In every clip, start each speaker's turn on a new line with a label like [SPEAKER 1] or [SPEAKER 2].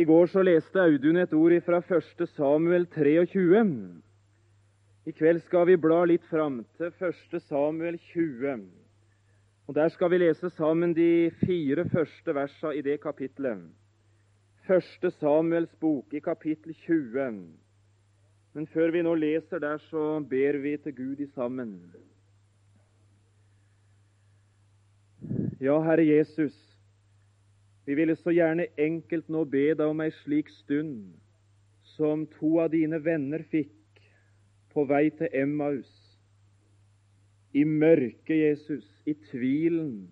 [SPEAKER 1] I går så leste Audun et ord fra 1. Samuel 23. I kveld skal vi bla litt fram til 1. Samuel 20. Og Der skal vi lese sammen de fire første versene i det kapitlet. 1. Samuels bok i kapittel 20. Men før vi nå leser der, så ber vi til Gud i sammen. Ja, Herre Jesus, vi ville så gjerne enkelt nå be deg om ei slik stund som to av dine venner fikk på vei til Emmaus. I mørket, Jesus, i tvilen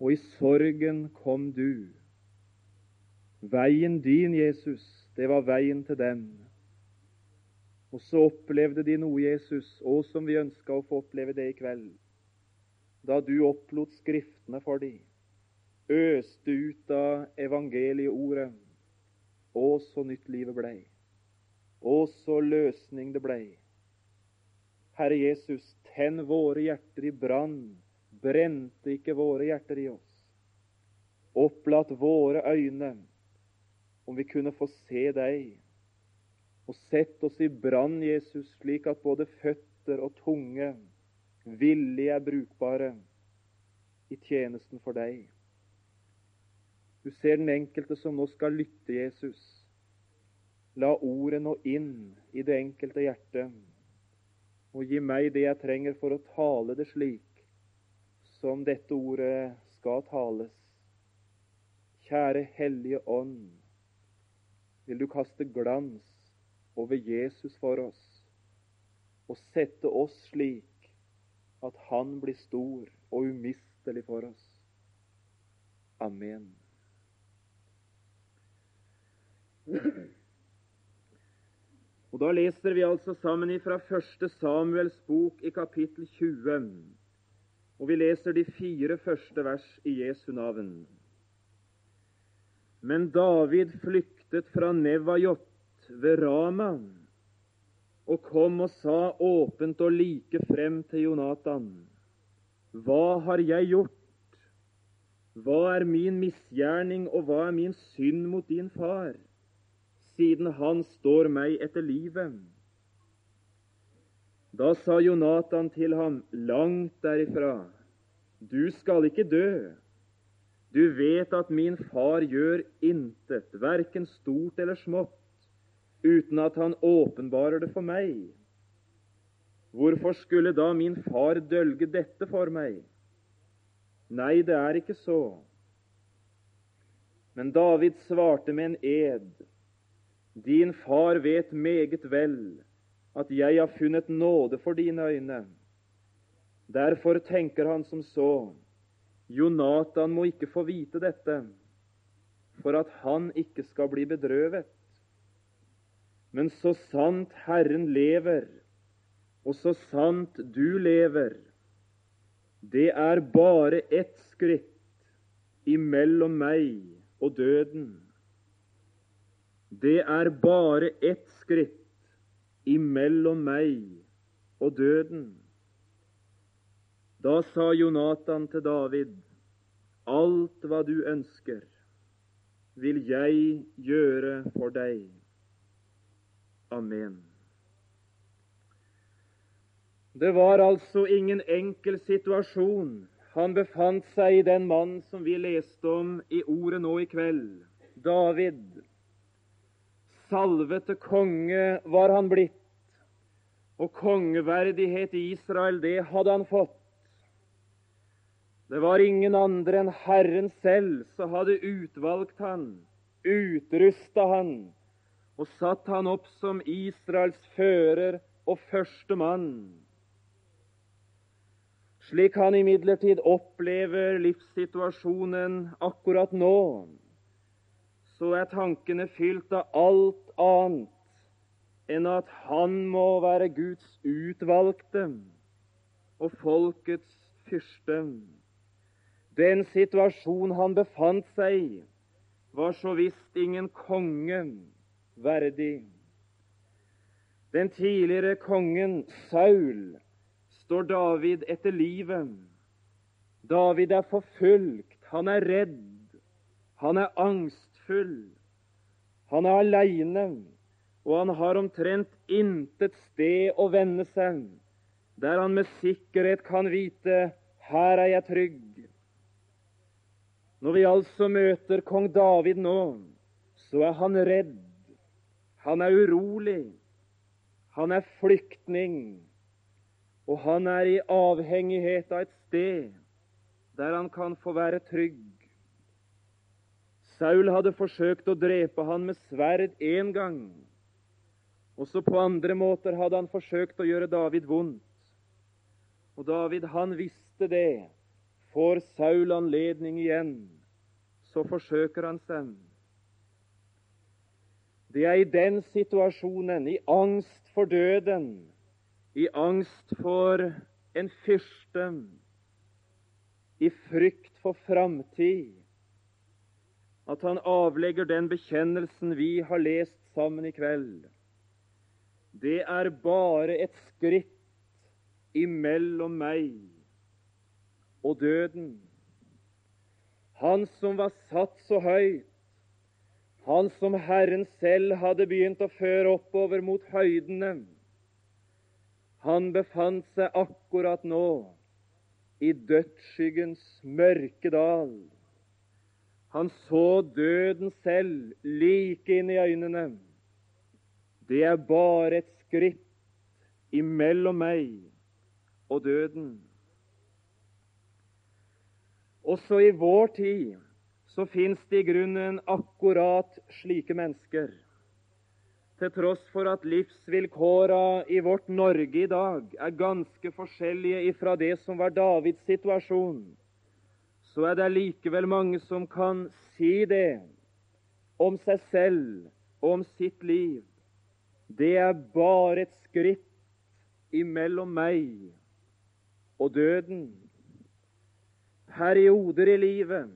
[SPEAKER 1] og i sorgen kom du. Veien din, Jesus, det var veien til dem. Og så opplevde de noe, Jesus, og som vi ønska å få oppleve det i kveld. Da du opplot Skriftene for dem, øste ut av evangelieordet. Å, så nytt livet blei. Å, så løsning det blei. Herre Jesus, tenn våre hjerter i brann. Brente ikke våre hjerter i oss. Opplatt våre øyne, om vi kunne få se deg og sett oss i brann, Jesus, slik at både føtter og tunge villig er brukbare i tjenesten for deg. Du ser den enkelte som nå skal lytte, Jesus. La ordet nå inn i det enkelte hjertet, og gi meg det jeg trenger for å tale det slik som dette ordet skal tales. Kjære Hellige Ånd, vil du kaste glans over Jesus for oss og sette oss slik at Han blir stor og umistelig for oss. Amen. Og Da leser vi altså sammen fra 1. Samuels bok i kapittel 20. Og vi leser de fire første vers i Jesu navn. Men David flyktet fra Nevajot ved Rama og kom og sa åpent og like frem til Jonatan. Hva har jeg gjort? Hva er min misgjerning, og hva er min synd mot din far, siden han står meg etter livet? Da sa Jonatan til ham, langt derifra, du skal ikke dø. Du vet at min far gjør intet, verken stort eller smått, uten at han åpenbarer det for meg. Hvorfor skulle da min far dølge dette for meg? Nei, det er ikke så. Men David svarte med en ed. Din far vet meget vel at jeg har funnet nåde for dine øyne. Derfor tenker han som så. Jonatan må ikke få vite dette, for at han ikke skal bli bedrøvet. Men så sant Herren lever, og så sant du lever, det er bare ett skritt imellom meg og døden. Det er bare ett skritt imellom meg og døden. Da sa Jonatan til David, alt hva du ønsker, vil jeg gjøre for deg. Amen. Det var altså ingen enkel situasjon han befant seg i, den mann som vi leste om i ordet nå i kveld. David. Salvet til konge var han blitt, og kongeverdighet i Israel, det hadde han fått. Det var ingen andre enn Herren selv som hadde utvalgt han, utrusta han og satt han opp som Israels fører og første mann. Slik han imidlertid opplever livssituasjonen akkurat nå, så er tankene fylt av alt annet enn at han må være Guds utvalgte og folkets fyrste. Den situasjon han befant seg i, var så visst ingen konge verdig. Den tidligere kongen Saul står David etter livet. David er forfulgt, han er redd, han er angstfull. Han er aleine, og han har omtrent intet sted å vende seg, der han med sikkerhet kan vite her er jeg trygg. Når vi altså møter kong David nå, så er han redd. Han er urolig. Han er flyktning. Og han er i avhengighet av et sted der han kan få være trygg. Saul hadde forsøkt å drepe han med sverd én gang. Også på andre måter hadde han forsøkt å gjøre David vondt. Og David, han visste det. Får Saul anledning igjen, så forsøker han seg. Det er i den situasjonen, i angst for døden, i angst for en fyrste, i frykt for framtid, at han avlegger den bekjennelsen vi har lest sammen i kveld. Det er bare et skritt imellom meg og døden. Han som var satt så høyt, han som Herren selv hadde begynt å føre oppover mot høydene, han befant seg akkurat nå i dødsskyggens mørke dal. Han så døden selv like inn i øynene. Det er bare et skritt imellom meg og døden. Også i vår tid så fins det i grunnen akkurat slike mennesker. Til tross for at livsvilkåra i vårt Norge i dag er ganske forskjellige ifra det som var Davids situasjon, så er det likevel mange som kan si det om seg selv og om sitt liv. Det er bare et skritt imellom meg og døden. Perioder i livet,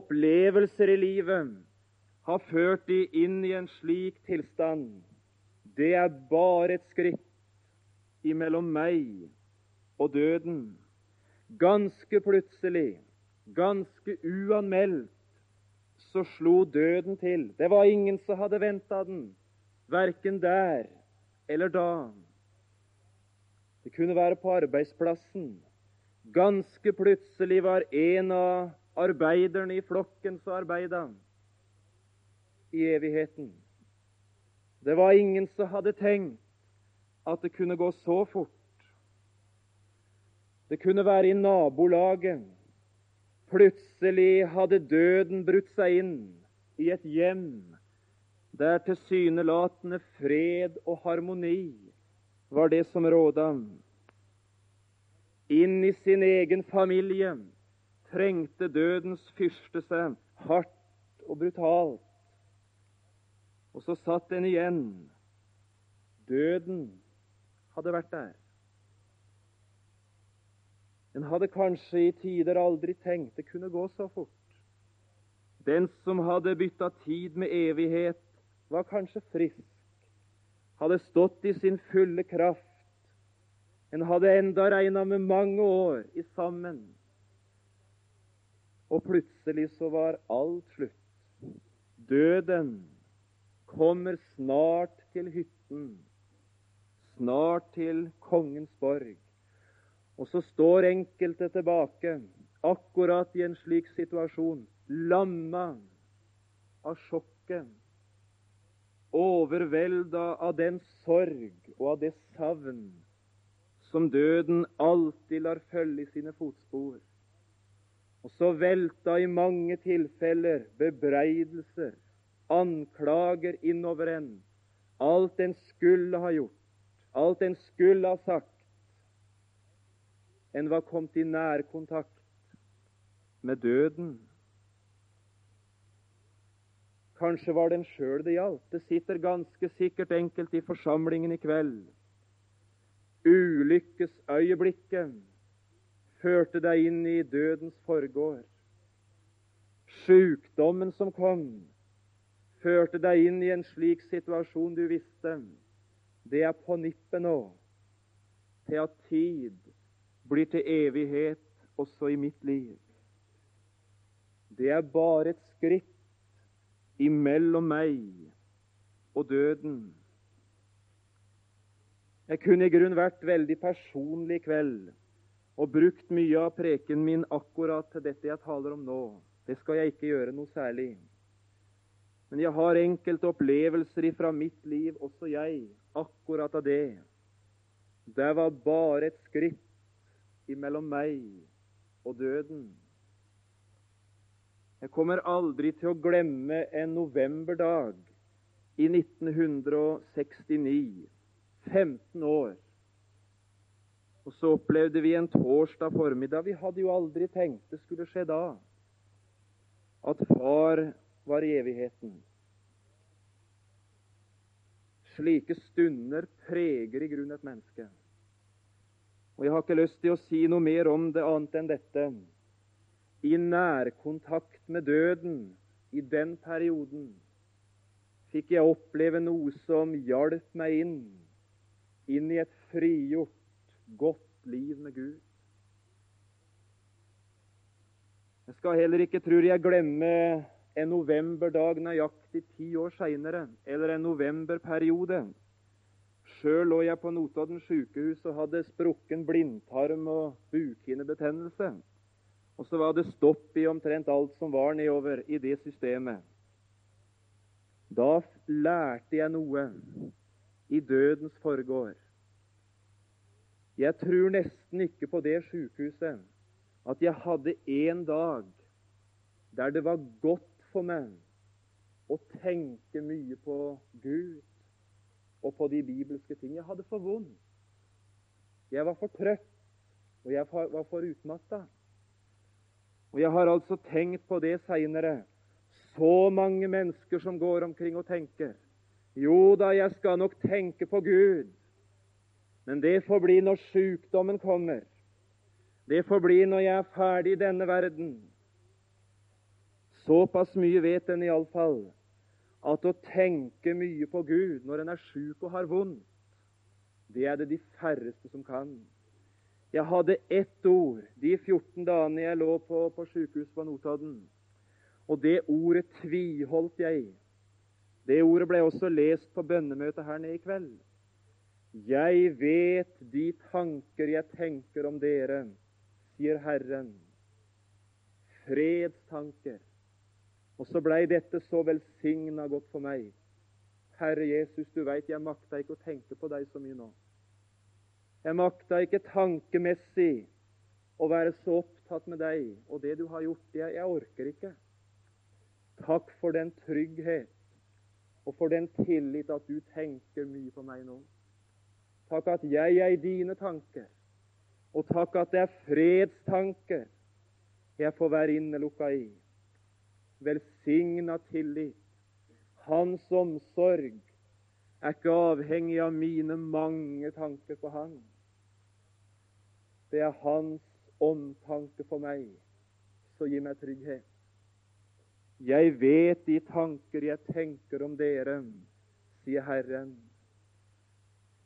[SPEAKER 1] opplevelser i livet, har ført de inn i en slik tilstand. Det er bare et skritt imellom meg og døden. Ganske plutselig Ganske uanmeldt så slo døden til. Det var ingen som hadde venta den, verken der eller da. Det kunne være på arbeidsplassen. Ganske plutselig var en av arbeiderne i flokken som arbeida i evigheten. Det var ingen som hadde tenkt at det kunne gå så fort. Det kunne være i nabolaget Plutselig hadde døden brutt seg inn i et hjem der tilsynelatende fred og harmoni var det som råda. Inn i sin egen familie trengte dødens fyrste seg hardt og brutalt. Og så satt den igjen. Døden hadde vært der. En hadde kanskje i tider aldri tenkt det kunne gå så fort. Den som hadde bytta tid med evighet, var kanskje frisk, hadde stått i sin fulle kraft. En hadde enda regna med mange år i sammen. Og plutselig så var alt slutt. Døden kommer snart til hytten, snart til kongens borg. Og så står enkelte tilbake, akkurat i en slik situasjon, lamma av sjokket, overvelda av den sorg og av det savn som døden alltid lar følge i sine fotspor. Og så velta i mange tilfeller bebreidelser, anklager innover en. Alt en skulle ha gjort, alt en skulle ha sagt, en var kommet i nærkontakt med døden. Kanskje var det en sjøl det gjaldt. Det sitter ganske sikkert enkelt i forsamlingen i kveld. Ulykkesøyeblikket førte deg inn i dødens forgård. Sjukdommen som kom, førte deg inn i en slik situasjon du visste. Det er på nippet nå til at tid blir til evighet også i mitt liv. Det er bare et skritt imellom meg og døden. Jeg kunne i grunn vært veldig personlig i kveld og brukt mye av preken min akkurat til dette jeg taler om nå. Det skal jeg ikke gjøre noe særlig. Men jeg har enkelte opplevelser fra mitt liv, også jeg, akkurat av det. Det var bare et skritt imellom meg og døden. Jeg kommer aldri til å glemme en novemberdag i 1969. 15 år. Og så opplevde vi en torsdag formiddag. Vi hadde jo aldri tenkt det skulle skje da. At far var i evigheten. Slike stunder preger i grunnen et menneske. Og Jeg har ikke lyst til å si noe mer om det annet enn dette. I nærkontakt med døden i den perioden fikk jeg oppleve noe som hjalp meg inn, inn i et frigjort, godt liv med Gud. Jeg skal heller ikke, tror jeg, glemme en novemberdag nøyaktig ti år seinere, eller en novemberperiode Sjøl lå jeg på Notodden sykehus og hadde sprukken blindtarm og bukhinnebetennelse. Og så var det stopp i omtrent alt som var nedover i det systemet. Da lærte jeg noe i dødens forgård. Jeg tror nesten ikke på det sykehuset at jeg hadde en dag der det var godt for meg å tenke mye på Gud og på de bibelske ting. Jeg hadde for vondt. Jeg var for trøtt, og jeg var for utmatta. Og jeg har altså tenkt på det seinere. Så mange mennesker som går omkring og tenker. Jo da, jeg skal nok tenke på Gud. Men det får bli når sykdommen kommer. Det får bli når jeg er ferdig i denne verden. Såpass mye vet en iallfall at å tenke mye på Gud når en er sjuk og har vondt, det er det de færreste som kan. Jeg hadde ett ord de 14 dagene jeg lå på, på sykehus på Notodden. Og det ordet tviholdt jeg. Det ordet ble også lest på bønnemøtet her nede i kveld. Jeg vet de tanker jeg tenker om dere, sier Herren. Fredstanker og så blei dette så velsigna godt for meg. Herre Jesus, du veit jeg makta ikke å tenke på deg så mye nå. Jeg makta ikke tankemessig å være så opptatt med deg og det du har gjort. Jeg, jeg orker ikke. Takk for den trygghet og for den tillit at du tenker mye på meg nå. Takk at jeg er i dine tanker, og takk at det er fredstanker jeg får være innelukka i velsigna tillit. Hans omsorg er ikke avhengig av mine mange tanker på Han. Det er Hans omtanke for meg som gir meg trygghet. Jeg vet de tanker jeg tenker om dere, sier Herren.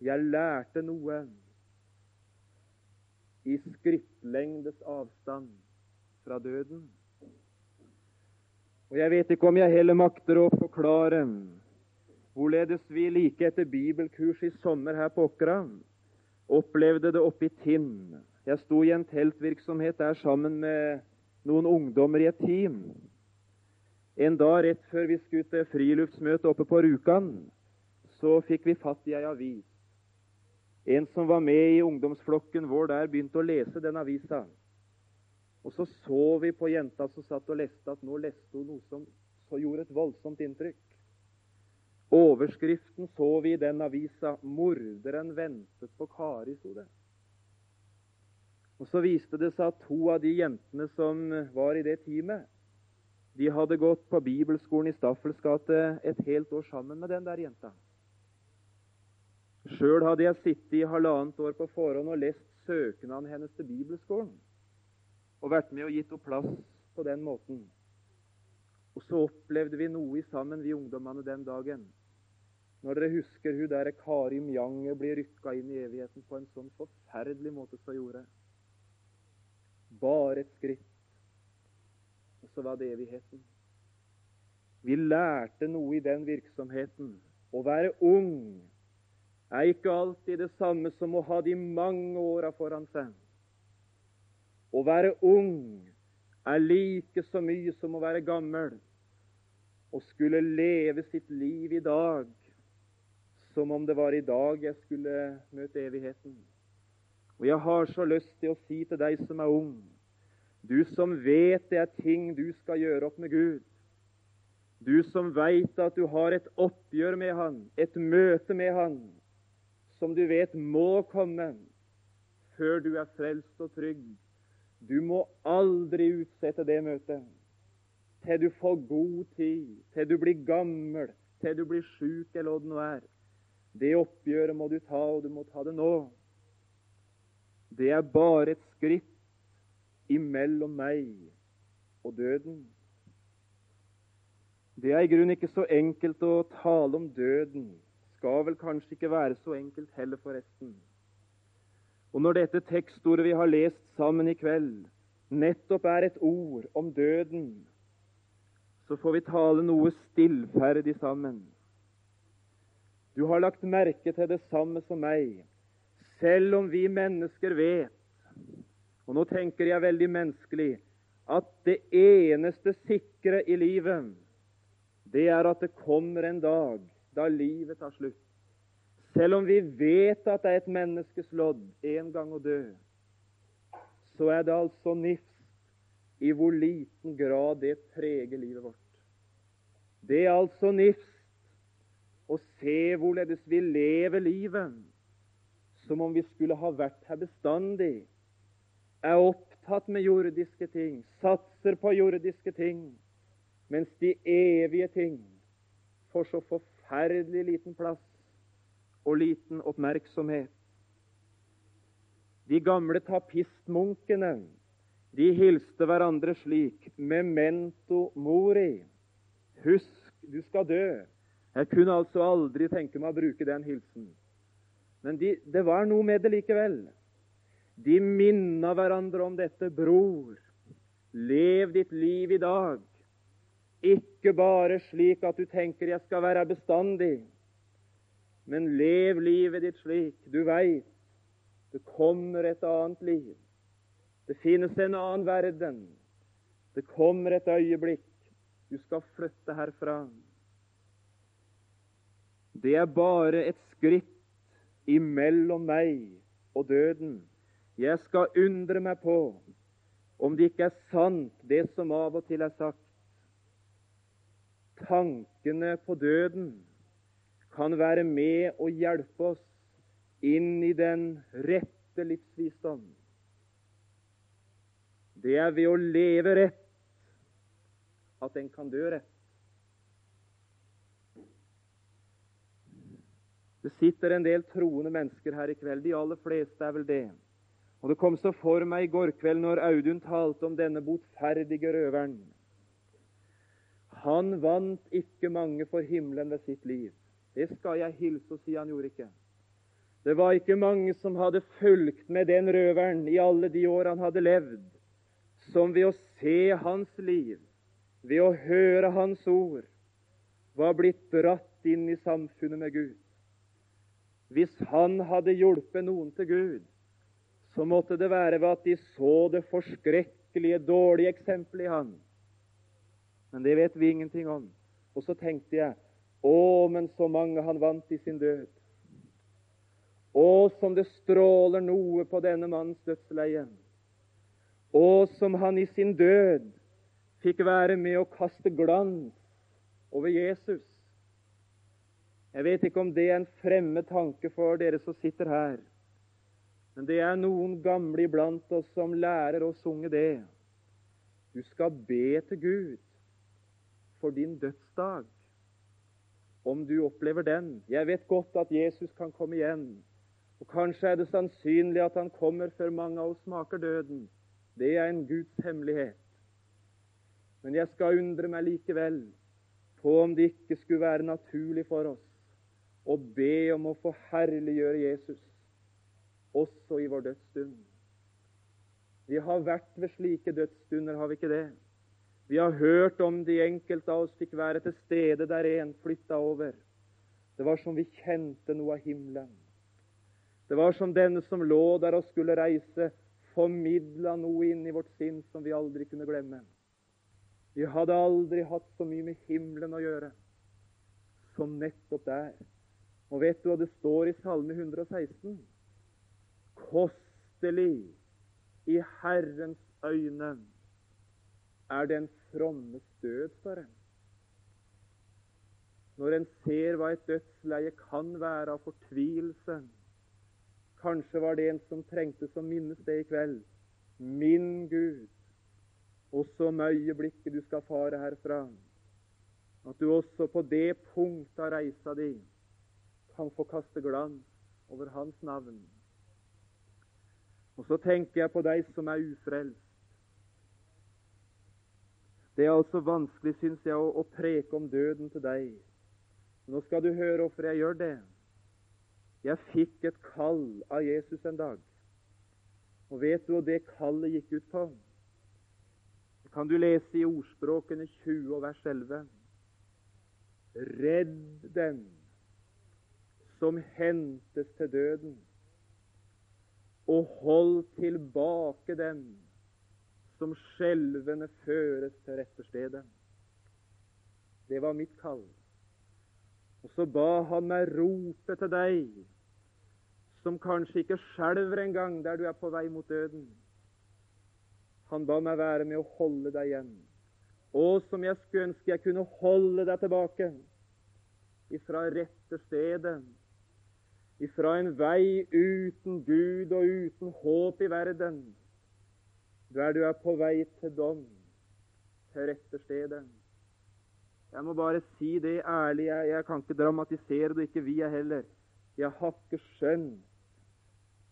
[SPEAKER 1] Jeg lærte noe i skrittlengdes avstand fra døden. Og Jeg vet ikke om jeg heller makter å forklare hvorledes vi like etter bibelkurs i sommer her på Åkra opplevde det oppe i Tinn. Jeg sto i en teltvirksomhet der sammen med noen ungdommer i et team. En dag rett før vi skulle til friluftsmøte oppe på Rjukan, så fikk vi fatt i ei avis. En som var med i ungdomsflokken vår der, begynte å lese den avisa. Og så så vi på jenta som satt og leste, at nå leste hun noe som gjorde et voldsomt inntrykk. Overskriften så vi i den avisa 'Morderen ventet på Kari', sto det. Og Så viste det seg at to av de jentene som var i det teamet, de hadde gått på bibelskolen i Staffels gate et helt år sammen med den der jenta. Sjøl hadde jeg sittet i halvannet år på forhånd og lest søknaden hennes til bibelskolen og vært med og gitt henne plass på den måten. Og så opplevde vi noe sammen, vi ungdommene, den dagen. Når dere husker hun der Kari Mjange blir rykka inn i evigheten på en sånn forferdelig måte som gjorde. Bare et skritt, og så var det evigheten. Vi lærte noe i den virksomheten. Å være ung er ikke alltid det samme som å ha de mange åra foran seg. Å være ung er like så mye som å være gammel og skulle leve sitt liv i dag som om det var i dag jeg skulle møte evigheten. Og jeg har så lyst til å si til deg som er ung, du som vet det er ting du skal gjøre opp med Gud, du som veit at du har et oppgjør med Han, et møte med Han, som du vet må komme før du er frelst og trygg. Du må aldri utsette det møtet til du får god tid, til du blir gammel, til du blir sjuk, eller hva det nå er. Det oppgjøret må du ta, og du må ta det nå. Det er bare et skritt imellom meg og døden. Det er i grunnen ikke så enkelt å tale om døden. Skal vel kanskje ikke være så enkelt heller, forresten. Og når dette tekstordet vi har lest sammen i kveld, nettopp er et ord om døden, så får vi tale noe stillferdig sammen. Du har lagt merke til det samme som meg, selv om vi mennesker vet, og nå tenker jeg veldig menneskelig, at det eneste sikre i livet, det er at det kommer en dag da livet tar slutt. Selv om vi vet at det er et menneskes lodd en gang å dø, så er det altså nifst i hvor liten grad det preger livet vårt. Det er altså nifst å se hvorledes vi lever livet som om vi skulle ha vært her bestandig, er opptatt med jordiske ting, satser på jordiske ting, mens de evige ting får så forferdelig liten plass og liten oppmerksomhet. De gamle tapistmunkene de hilste hverandre slik memento mori. Husk, du skal dø. Jeg kunne altså aldri tenke meg å bruke den hilsen. Men de, det var noe med det likevel. De minna hverandre om dette. Bror, lev ditt liv i dag. Ikke bare slik at du tenker 'jeg skal være bestandig', men lev livet ditt slik. Du veit det kommer et annet liv. Det finnes en annen verden. Det kommer et øyeblikk. Du skal flytte herfra. Det er bare et skritt imellom meg og døden. Jeg skal undre meg på om det ikke er sant, det som av og til er sagt. Tankene på døden kan være med og hjelpe oss inn i den rette livsvisdom. Det er ved å leve rett at en kan dø rett. Det sitter en del troende mennesker her i kveld. De aller fleste er vel det. Og Det kom så for meg i går kveld når Audun talte om denne botferdige røveren. Han vant ikke mange for himmelen ved sitt liv. Det skal jeg hilse og si han gjorde ikke. Det var ikke mange som hadde fulgt med den røveren i alle de år han hadde levd, som ved å se hans liv, ved å høre hans ord, var blitt dratt inn i samfunnet med Gud. Hvis han hadde hjulpet noen til Gud, så måtte det være ved at de så det forskrekkelige, dårlige eksempelet i han. Men det vet vi ingenting om. Og så tenkte jeg å, men så mange han vant i sin død. Å, som det stråler noe på denne manns dødsleie. Å, som han i sin død fikk være med å kaste glans over Jesus. Jeg vet ikke om det er en fremmed tanke for dere som sitter her. Men det er noen gamle iblant oss som lærer å sunge det. Du skal be til Gud for din dødsdag. Om du opplever den. Jeg vet godt at Jesus kan komme igjen. Og Kanskje er det sannsynlig at han kommer før mange av oss smaker døden. Det er en Guds hemmelighet. Men jeg skal undre meg likevel på om det ikke skulle være naturlig for oss å be om å få herliggjøre Jesus også i vår dødsstund. Vi har vært ved slike dødsstunder, har vi ikke det? Vi har hørt om de enkelte av oss fikk være til stede der en flytta over. Det var som vi kjente noe av himmelen. Det var som denne som lå der og skulle reise, formidla noe inn i vårt sinn som vi aldri kunne glemme. Vi hadde aldri hatt så mye med himmelen å gjøre som nettopp der. Og vet du hva det står i Salme 116? Kostelig i Herrens øyne er den frommes død, står det. Når en ser hva et dødsleie kan være av fortvilelse Kanskje var det en som trengte som minnes det i kveld. Min Gud, også om øyeblikket du skal fare herfra, at du også på det punkt av reisa di kan få kaste glans over Hans navn. Og så tenker jeg på deg som er ufrelst. Det er altså vanskelig, syns jeg, å, å, preke om døden til deg. Nå skal du høre hvorfor jeg gjør det. Jeg fikk et kall av Jesus en dag. Og vet du hva det kallet gikk ut på? Det kan du lese i Ordspråkene 20 og vers 11. Redd den som hentes til døden, og hold tilbake dem som skjelvende føres til rette stedet. Det var mitt kall. Og så ba han meg rope til deg, som kanskje ikke skjelver engang der du er på vei mot døden. Han ba meg være med å holde deg igjen. Og som jeg skulle ønske jeg kunne holde deg tilbake ifra rette stedet, ifra en vei uten Gud og uten håp i verden, der du er på vei til dom, til rette stedet. Jeg må bare si det ærlig, jeg, jeg kan ikke dramatisere det, ikke vi er heller. Jeg har ikke skjønt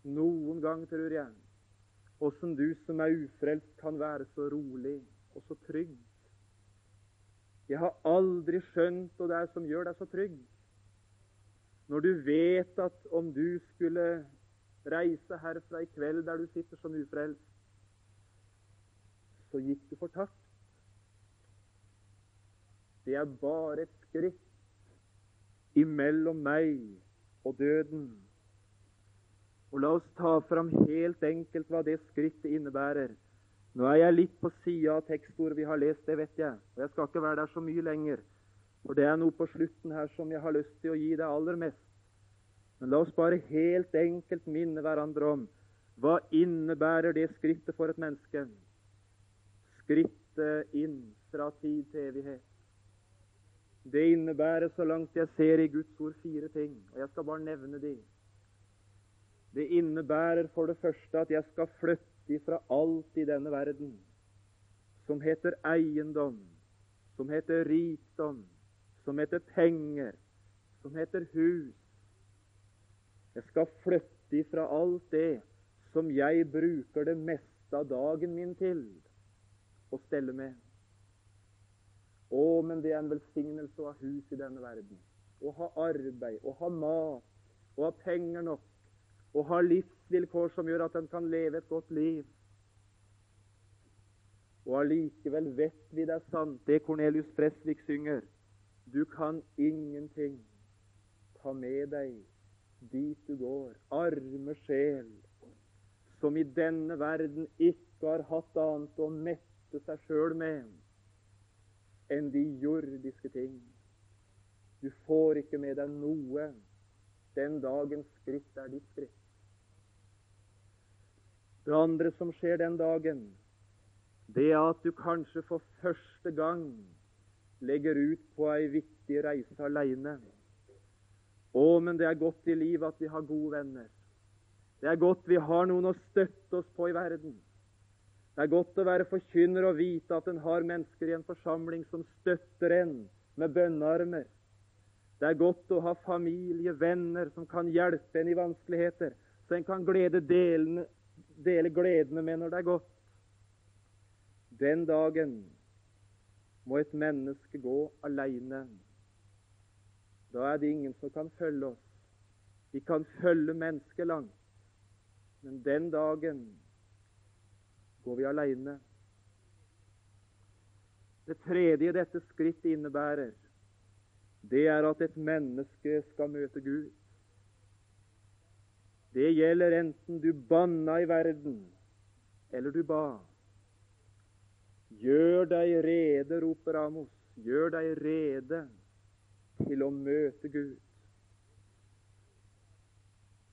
[SPEAKER 1] noen gang, tror jeg, åssen du som er ufrelst, kan være så rolig og så trygg. Jeg har aldri skjønt hva det er som gjør deg så trygg. Når du vet at om du skulle reise herfra i kveld der du sitter som ufrelst, så gikk du fortapt. Det er bare et skritt imellom meg og døden. Og La oss ta fram helt enkelt hva det skrittet innebærer. Nå er jeg litt på sida av tekstordet vi har lest, det vet jeg. Og jeg skal ikke være der så mye lenger. For det er noe på slutten her som jeg har lyst til å gi deg aller mest. Men la oss bare helt enkelt minne hverandre om hva innebærer det skrittet for et menneske skrittet inn fra tid til evighet. Det innebærer, så langt jeg ser i Guds ord, fire ting, og jeg skal bare nevne de. Det innebærer for det første at jeg skal flytte ifra alt i denne verden som heter eiendom, som heter rikdom, som heter penger, som heter hus. Jeg skal flytte ifra alt det som jeg bruker det meste av dagen min til å stelle med. Å, men det er en velsignelse å ha hus i denne verden. Å ha arbeid, å ha mat, å ha penger nok, å ha livsvilkår som gjør at en kan leve et godt liv. Og allikevel vet vi det er sant, det Cornelius Fresvik synger. Du kan ingenting ta med deg dit du går, arme sjel, som i denne verden ikke har hatt annet å mette trøste seg sjøl med enn de jordiske ting. Du får ikke med deg noe den dagens skritt er ditt skritt. Det andre som skjer den dagen, det er at du kanskje for første gang legger ut på ei viktig reise aleine. Å, men det er godt i livet at vi har gode venner. Det er godt vi har noen å støtte oss på i verden. Det er godt å være forkynner og vite at en har mennesker i en forsamling som støtter en med bønnearmer. Det er godt å ha familie, venner som kan hjelpe en i vanskeligheter, så en kan delene, dele gledene med når det er godt. Den dagen må et menneske gå aleine. Da er det ingen som kan følge oss. Vi kan følge mennesket langt, men den dagen går vi aleine. Det tredje dette skrittet innebærer, det er at et menneske skal møte Gud. Det gjelder enten du banna i verden, eller du ba. Gjør deg rede, roper Amos. Gjør deg rede til å møte Gud.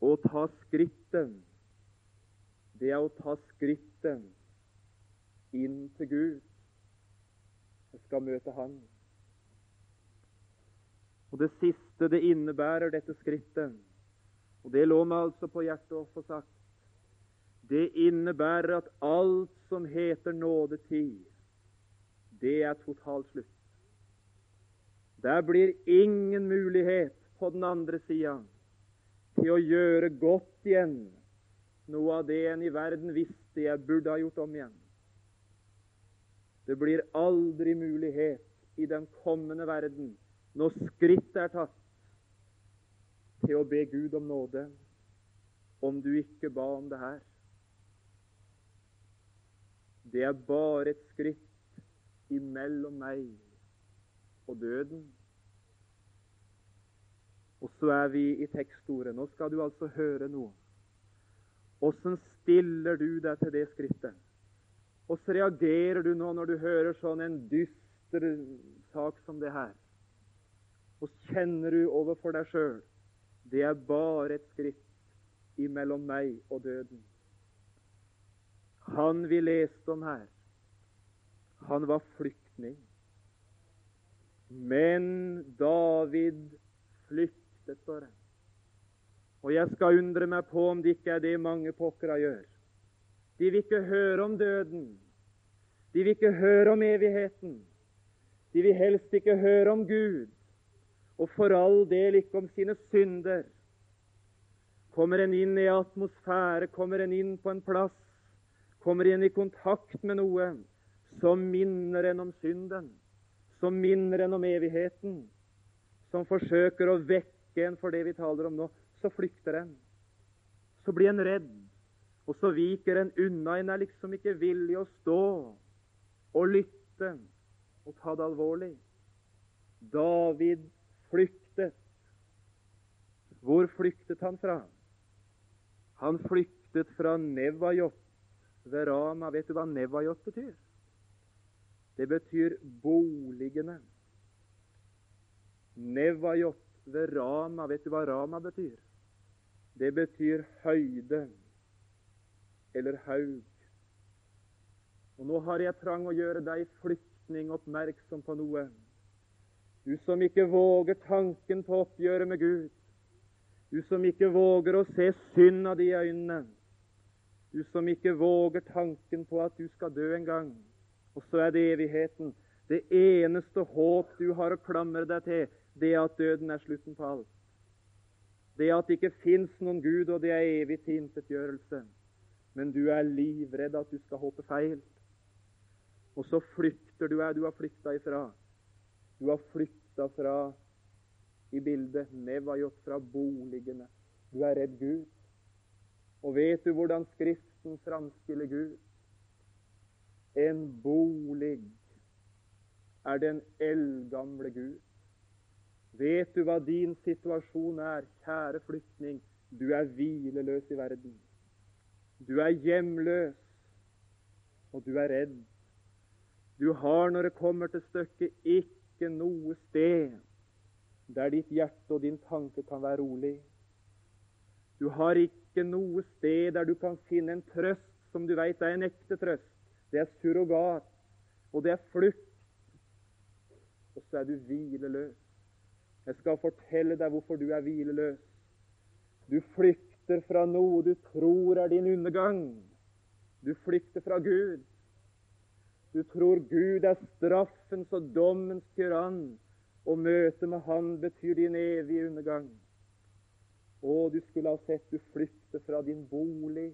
[SPEAKER 1] Å ta skritten, det er å ta skritten inn til Gud. Jeg skal møte Han. Og Det siste det innebærer, dette skrittet, og det lå meg altså på hjertet å få sagt, det innebærer at alt som heter nådetid, det er totalt slutt. Der blir ingen mulighet på den andre sida til å gjøre godt igjen noe av det en i verden visste jeg burde ha gjort om igjen. Det blir aldri mulighet i den kommende verden, når skrittet er tatt, til å be Gud om nåde, om du ikke ba om det her. Det er bare et skritt imellom meg og døden. Og så er vi i tekstordet. Nå skal du altså høre noe. Åssen stiller du deg til det skrittet? Åssen reagerer du nå når du hører sånn en dyster sak som det her? Og kjenner du overfor deg sjøl det er bare et skritt imellom meg og døden. Han vi leste om her, han var flyktning. Men David flyktet, står det. Og jeg skal undre meg på om det ikke er det mange pokkere gjør. De vil ikke høre om døden. De vil ikke høre om evigheten. De vil helst ikke høre om Gud, og for all del ikke om sine synder. Kommer en inn i atmosfære, kommer en inn på en plass, kommer en i kontakt med noe, som minner en om synden, som minner en om evigheten, som forsøker å vekke en for det vi taler om nå, så flykter en. Så blir en redd, og så viker en unna. En er liksom ikke villig å stå og lytte og ta det alvorlig. David flyktet. Hvor flyktet han fra? Han flyktet fra Nevajot ved Rama. Vet du hva Nevajot betyr? Det betyr boligene. Nevajot ved Rama. Vet du hva Rama betyr? Det betyr høyde eller haug. Og Nå har jeg trang å gjøre deg flyktning oppmerksom på noe. Du som ikke våger tanken på oppgjøret med Gud. Du som ikke våger å se synda di i øynene. Du som ikke våger tanken på at du skal dø en gang. Og så er det evigheten. Det eneste håp du har å klamre deg til, det er at døden er slutten på alt. Det er at det ikke fins noen Gud, og det er evig tilintetgjørelse. Men du er livredd at du skal håpe feil. Og så flykter du her du har flykta ifra. Du har flykta fra i bildet Nevajot fra boligene. Du er redd Gud. Og vet du hvordan Skriften framstiller Gud? En bolig er den eldgamle Gud. Vet du hva din situasjon er, kjære flyktning? Du er hvileløs i verden. Du er hjemløs, og du er redd. Du har, når det kommer til stykket, ikke noe sted der ditt hjerte og din tanke kan være rolig. Du har ikke noe sted der du kan finne en trøst som du veit er en ekte trøst det er surrogat, og det er flukt. Og så er du hvileløs. Jeg skal fortelle deg hvorfor du er hvileløs. Du flykter fra noe du tror er din undergang. Du flykter fra Gud. Du tror Gud er straffens og dommens tyrann, og møtet med Han betyr din evige undergang. Å, du skulle ha sett du flykter fra din bolig,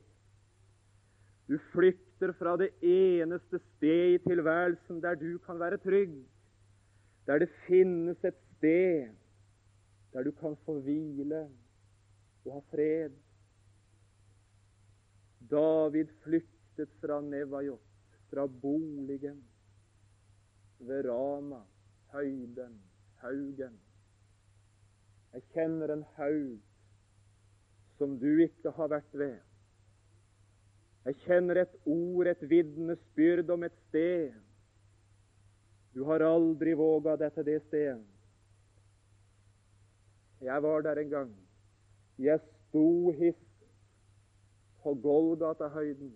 [SPEAKER 1] du flykter fra det eneste sted i tilværelsen der du kan være trygg, der det finnes et sted der du kan få hvile og ha fred. David flyktet fra Nevajot, fra boligen. ved Rana, høyden, haugen. Jeg kjenner en haug som du ikke har vært ved. Jeg kjenner et ord, et vitnesbyrd om et sted. Du har aldri våga deg til det stedet. Jeg var der en gang. Jeg sto hist på Golgata-høyden.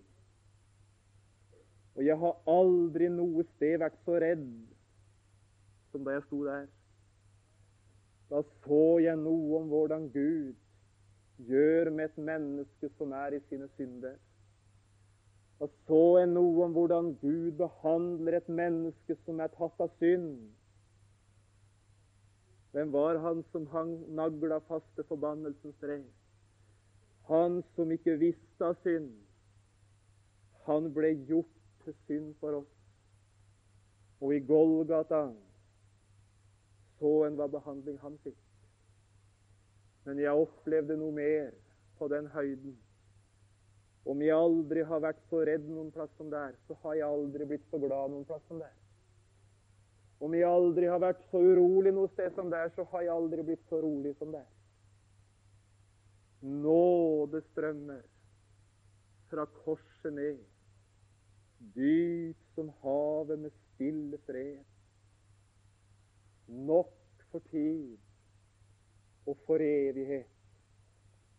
[SPEAKER 1] Og jeg har aldri noe sted vært så redd som da jeg sto der. Da så jeg noe om hvordan Gud gjør med et menneske som er i sine synder. Da så jeg noe om hvordan Gud behandler et menneske som er tatt av synd. Hvem var han som hang nagla fast til forbannelsens tre? Han som ikke visste av synd. Han ble gjort til synd for oss. Og i Golgata så en hva behandling han fikk. Men jeg opplevde noe mer på den høyden. Om jeg aldri har vært så redd noen plass som der, så har jeg aldri blitt så glad noen plass som der. Om jeg aldri har vært så urolig noe sted som der, så har jeg aldri blitt så rolig som der. Nådestrømmer fra korset ned dyp som havet med stille fred. Nok for tid og for evighet.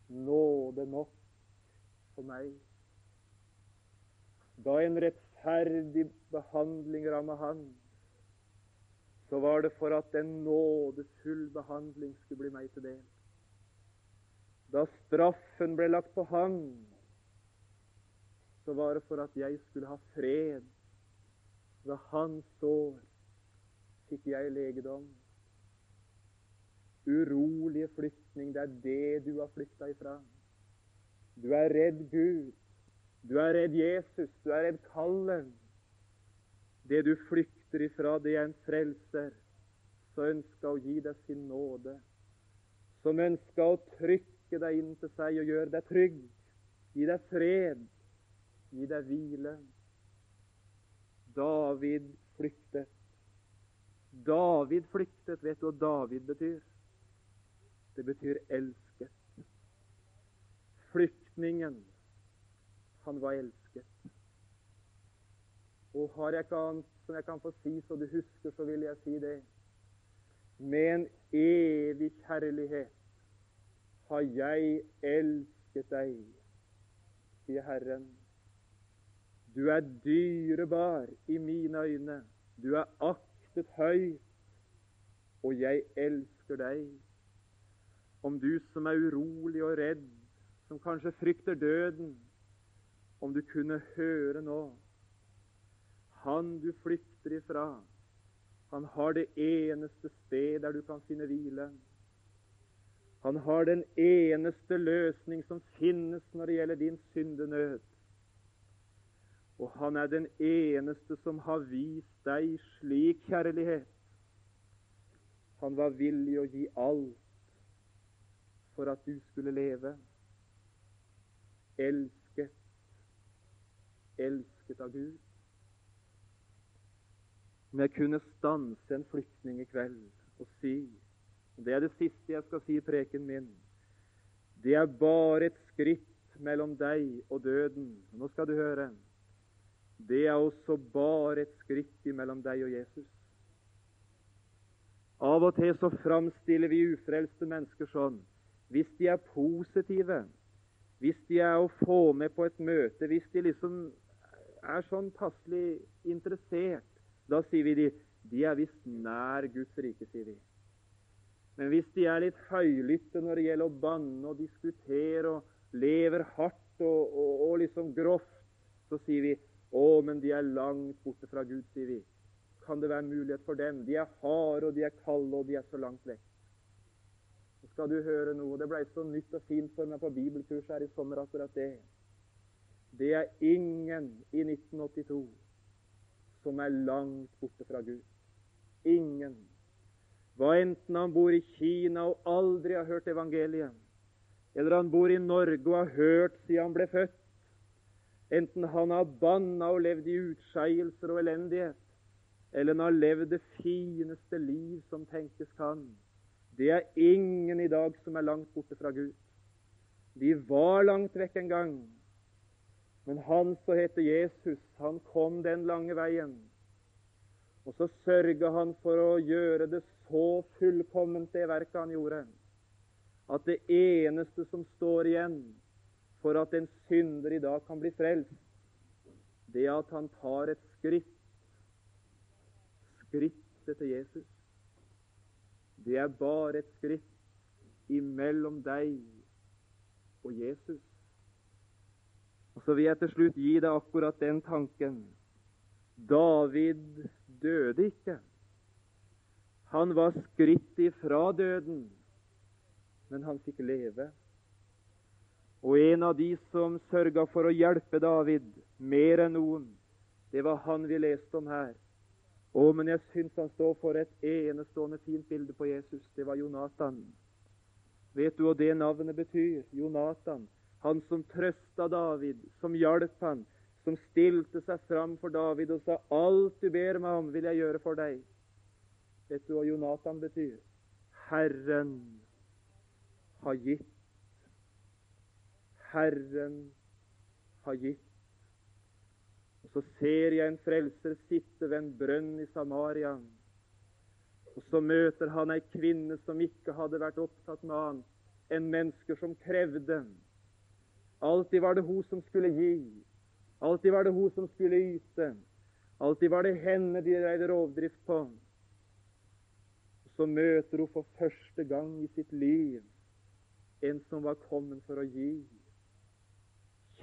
[SPEAKER 1] Nåde nok for meg. Da en rettferdig behandling ramma Han, så var det for at en nådefull behandling skulle bli meg til del. Da straffen ble lagt på Han, så var det for at jeg skulle ha fred. Ved hans sår fikk jeg legedom. Urolige flyktning, det er det du har flykta ifra. Du er redd Gud. Du er redd Jesus. Du er redd kallen. Det du flykter ifra, det er en frelser som ønsker å gi deg sin nåde. Som ønsker å trykke deg inn til seg og gjøre deg trygg. Gi deg fred gi deg hvile. David flyktet. David flyktet. Vet du hva David betyr? Det betyr elsket. Flyktningen, han var elsket. Og har jeg ikke annet som jeg kan få si så du husker, så vil jeg si det. Med en evig kjærlighet har jeg elsket deg, sier Herren. Du er dyrebar i mine øyne. Du er aktet høyt, og jeg elsker deg. Om du som er urolig og redd, som kanskje frykter døden, om du kunne høre nå Han du flykter ifra, han har det eneste sted der du kan finne hvile. Han har den eneste løsning som finnes når det gjelder din syndenød. Og han er den eneste som har vist deg slik kjærlighet. Han var villig å gi alt for at du skulle leve. Elsket, elsket av Gud. Om jeg kunne stanse en flyktning i kveld og si Det er det siste jeg skal si i preken min. Det er bare et skritt mellom deg og døden. Nå skal du høre det er også bare et skritt mellom deg og Jesus. Av og til så framstiller vi ufrelste mennesker sånn. Hvis de er positive, hvis de er å få med på et møte, hvis de liksom er sånn passelig interessert, da sier vi de de er visst nær Guds rike, sier vi. Men hvis de er litt høylytte når det gjelder å banne og diskutere og lever hardt og, og, og liksom grovt, så sier vi å, men de er langt borte fra Gud, sier vi. Kan det være mulighet for dem? De er harde, og de er kalde, og de er så langt vekk. Så skal du høre noe. Det blei så nytt og fint for meg på bibelkurs her i sommer, akkurat det. Det er ingen i 1982 som er langt borte fra Gud. Ingen. Hva enten han bor i Kina og aldri har hørt evangeliet, eller han bor i Norge og har hørt siden han ble født, Enten han har banna og levd i utskeielser og elendighet, eller han har levd det fineste liv som tenkes kan. Det er ingen i dag som er langt borte fra Gud. De var langt vekk en gang, men han som heter Jesus, han kom den lange veien. Og så sørga han for å gjøre det så fullkomment, det verket han gjorde, at det eneste som står igjen for at en synder i dag kan bli frelst, det er at han tar et skritt skrittet til Jesus. Det er bare et skritt imellom deg og Jesus. Og Så vil jeg til slutt gi deg akkurat den tanken. David døde ikke. Han var skritt ifra døden, men han fikk leve. Og en av de som sørga for å hjelpe David mer enn noen, det var han vi leste om her. Å, men jeg syns han står for et enestående fint bilde på Jesus. Det var Jonathan. Vet du hva det navnet betyr? Jonathan. Han som trøsta David, som hjalp han, som stilte seg fram for David og sa 'Alt du ber meg om, vil jeg gjøre for deg'. Vet du hva Jonathan betyr? Herren har gitt. Herren har gitt. Og så ser jeg en frelser sitte ved en brønn i Samaria. Og så møter han ei kvinne som ikke hadde vært opptatt med annet enn mennesker som krevde. Alltid var det hun som skulle gi. Alltid var det hun som skulle yte. Alltid var det henne de dreide rovdrift på. Og Så møter hun for første gang i sitt liv en som var kommet for å gi.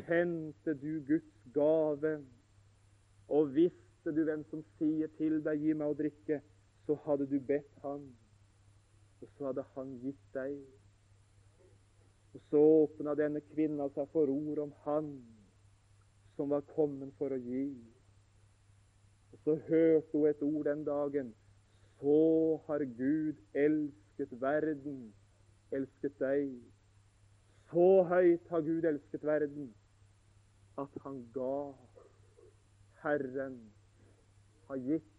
[SPEAKER 1] Kjente du Guds gave, og visste du hvem som sier til deg 'gi meg å drikke', så hadde du bedt Han, og så hadde Han gitt deg. Og så åpna denne kvinna seg for ord om Han som var kommet for å gi. Og så hørte hun et ord den dagen. Så har Gud elsket verden, elsket deg. Så høyt har Gud elsket verden at han ga. Herren har gitt.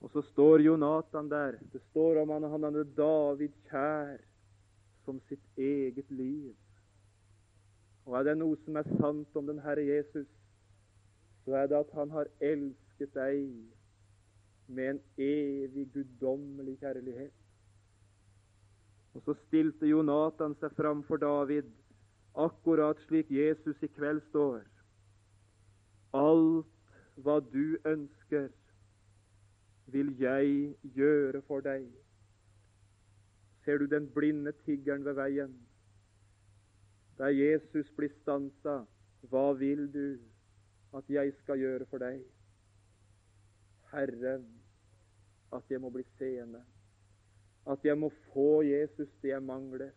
[SPEAKER 1] Og så står Jonathan der. Det står om han, han hadde David kjær som sitt eget liv. Og er det noe som er sant om den Herre Jesus, så er det at han har elsket deg med en evig guddommelig kjærlighet. Og så stilte Jonathan seg fram for David, akkurat slik Jesus i kveld står. Alt hva du ønsker, vil jeg gjøre for deg. Ser du den blinde tiggeren ved veien? Der Jesus blir stansa, hva vil du at jeg skal gjøre for deg? Herren, at jeg må bli seende. At jeg må få Jesus det jeg mangler.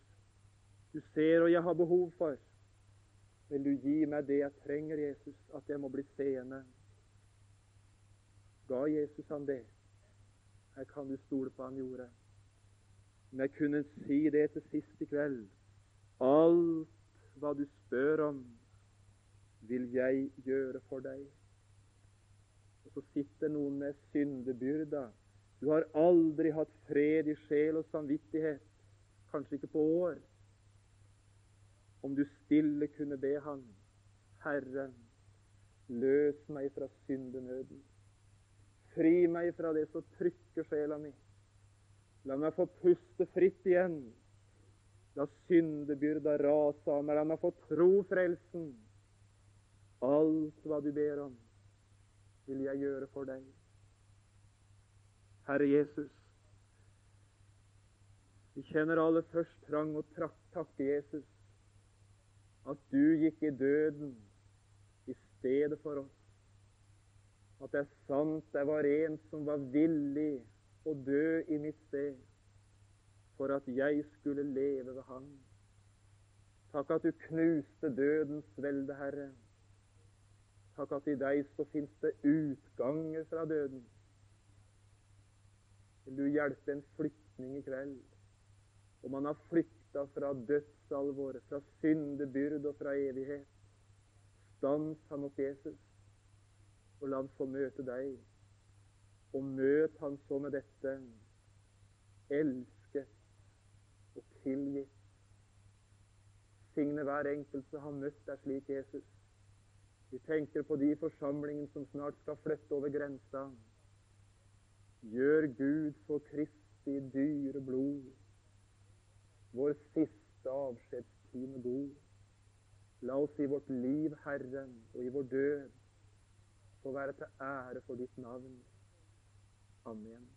[SPEAKER 1] Du ser hva jeg har behov for. Vil du gi meg det jeg trenger, Jesus, at jeg må bli seende? Ga Jesus han det? Her kan du stole på han gjorde. Om jeg kunne si det til sist i kveld Alt hva du spør om, vil jeg gjøre for deg. Og så sitter noen med syndebyrda. Du har aldri hatt fred i sjel og samvittighet, kanskje ikke på år. Om du stille kunne be Han, Herren, løs meg fra syndenøden. Fri meg fra det som trykker sjela mi. La meg få puste fritt igjen. La syndebyrda rase av meg. La meg få tro frelsen. Alt hva du ber om, vil jeg gjøre for deg. Herre Jesus, vi kjenner aller først trang å takke Jesus at du gikk i døden i stedet for oss. At det er sant det var en som var villig å dø i mitt sted for at jeg skulle leve ved Han. Takk at du knuste dødens velde, Herre. Takk at i deg så fins det utganger fra døden. Vil du hjelpe en flyktning i kveld? Om han har flykta fra dødsalvoret, fra syndebyrd og fra evighet. Stans han opp Jesus, og la han få møte deg Og møt han så med dette elsket og tilgitt. Signe hver enkelt som har møtt deg slik, Jesus. Vi tenker på de forsamlingene som snart skal flytte over grensa. Gjør Gud for Kristi dyre blod vår siste avskjedstime god. La oss i vårt liv, Herren, og i vår død få være til ære for ditt navn. Amen.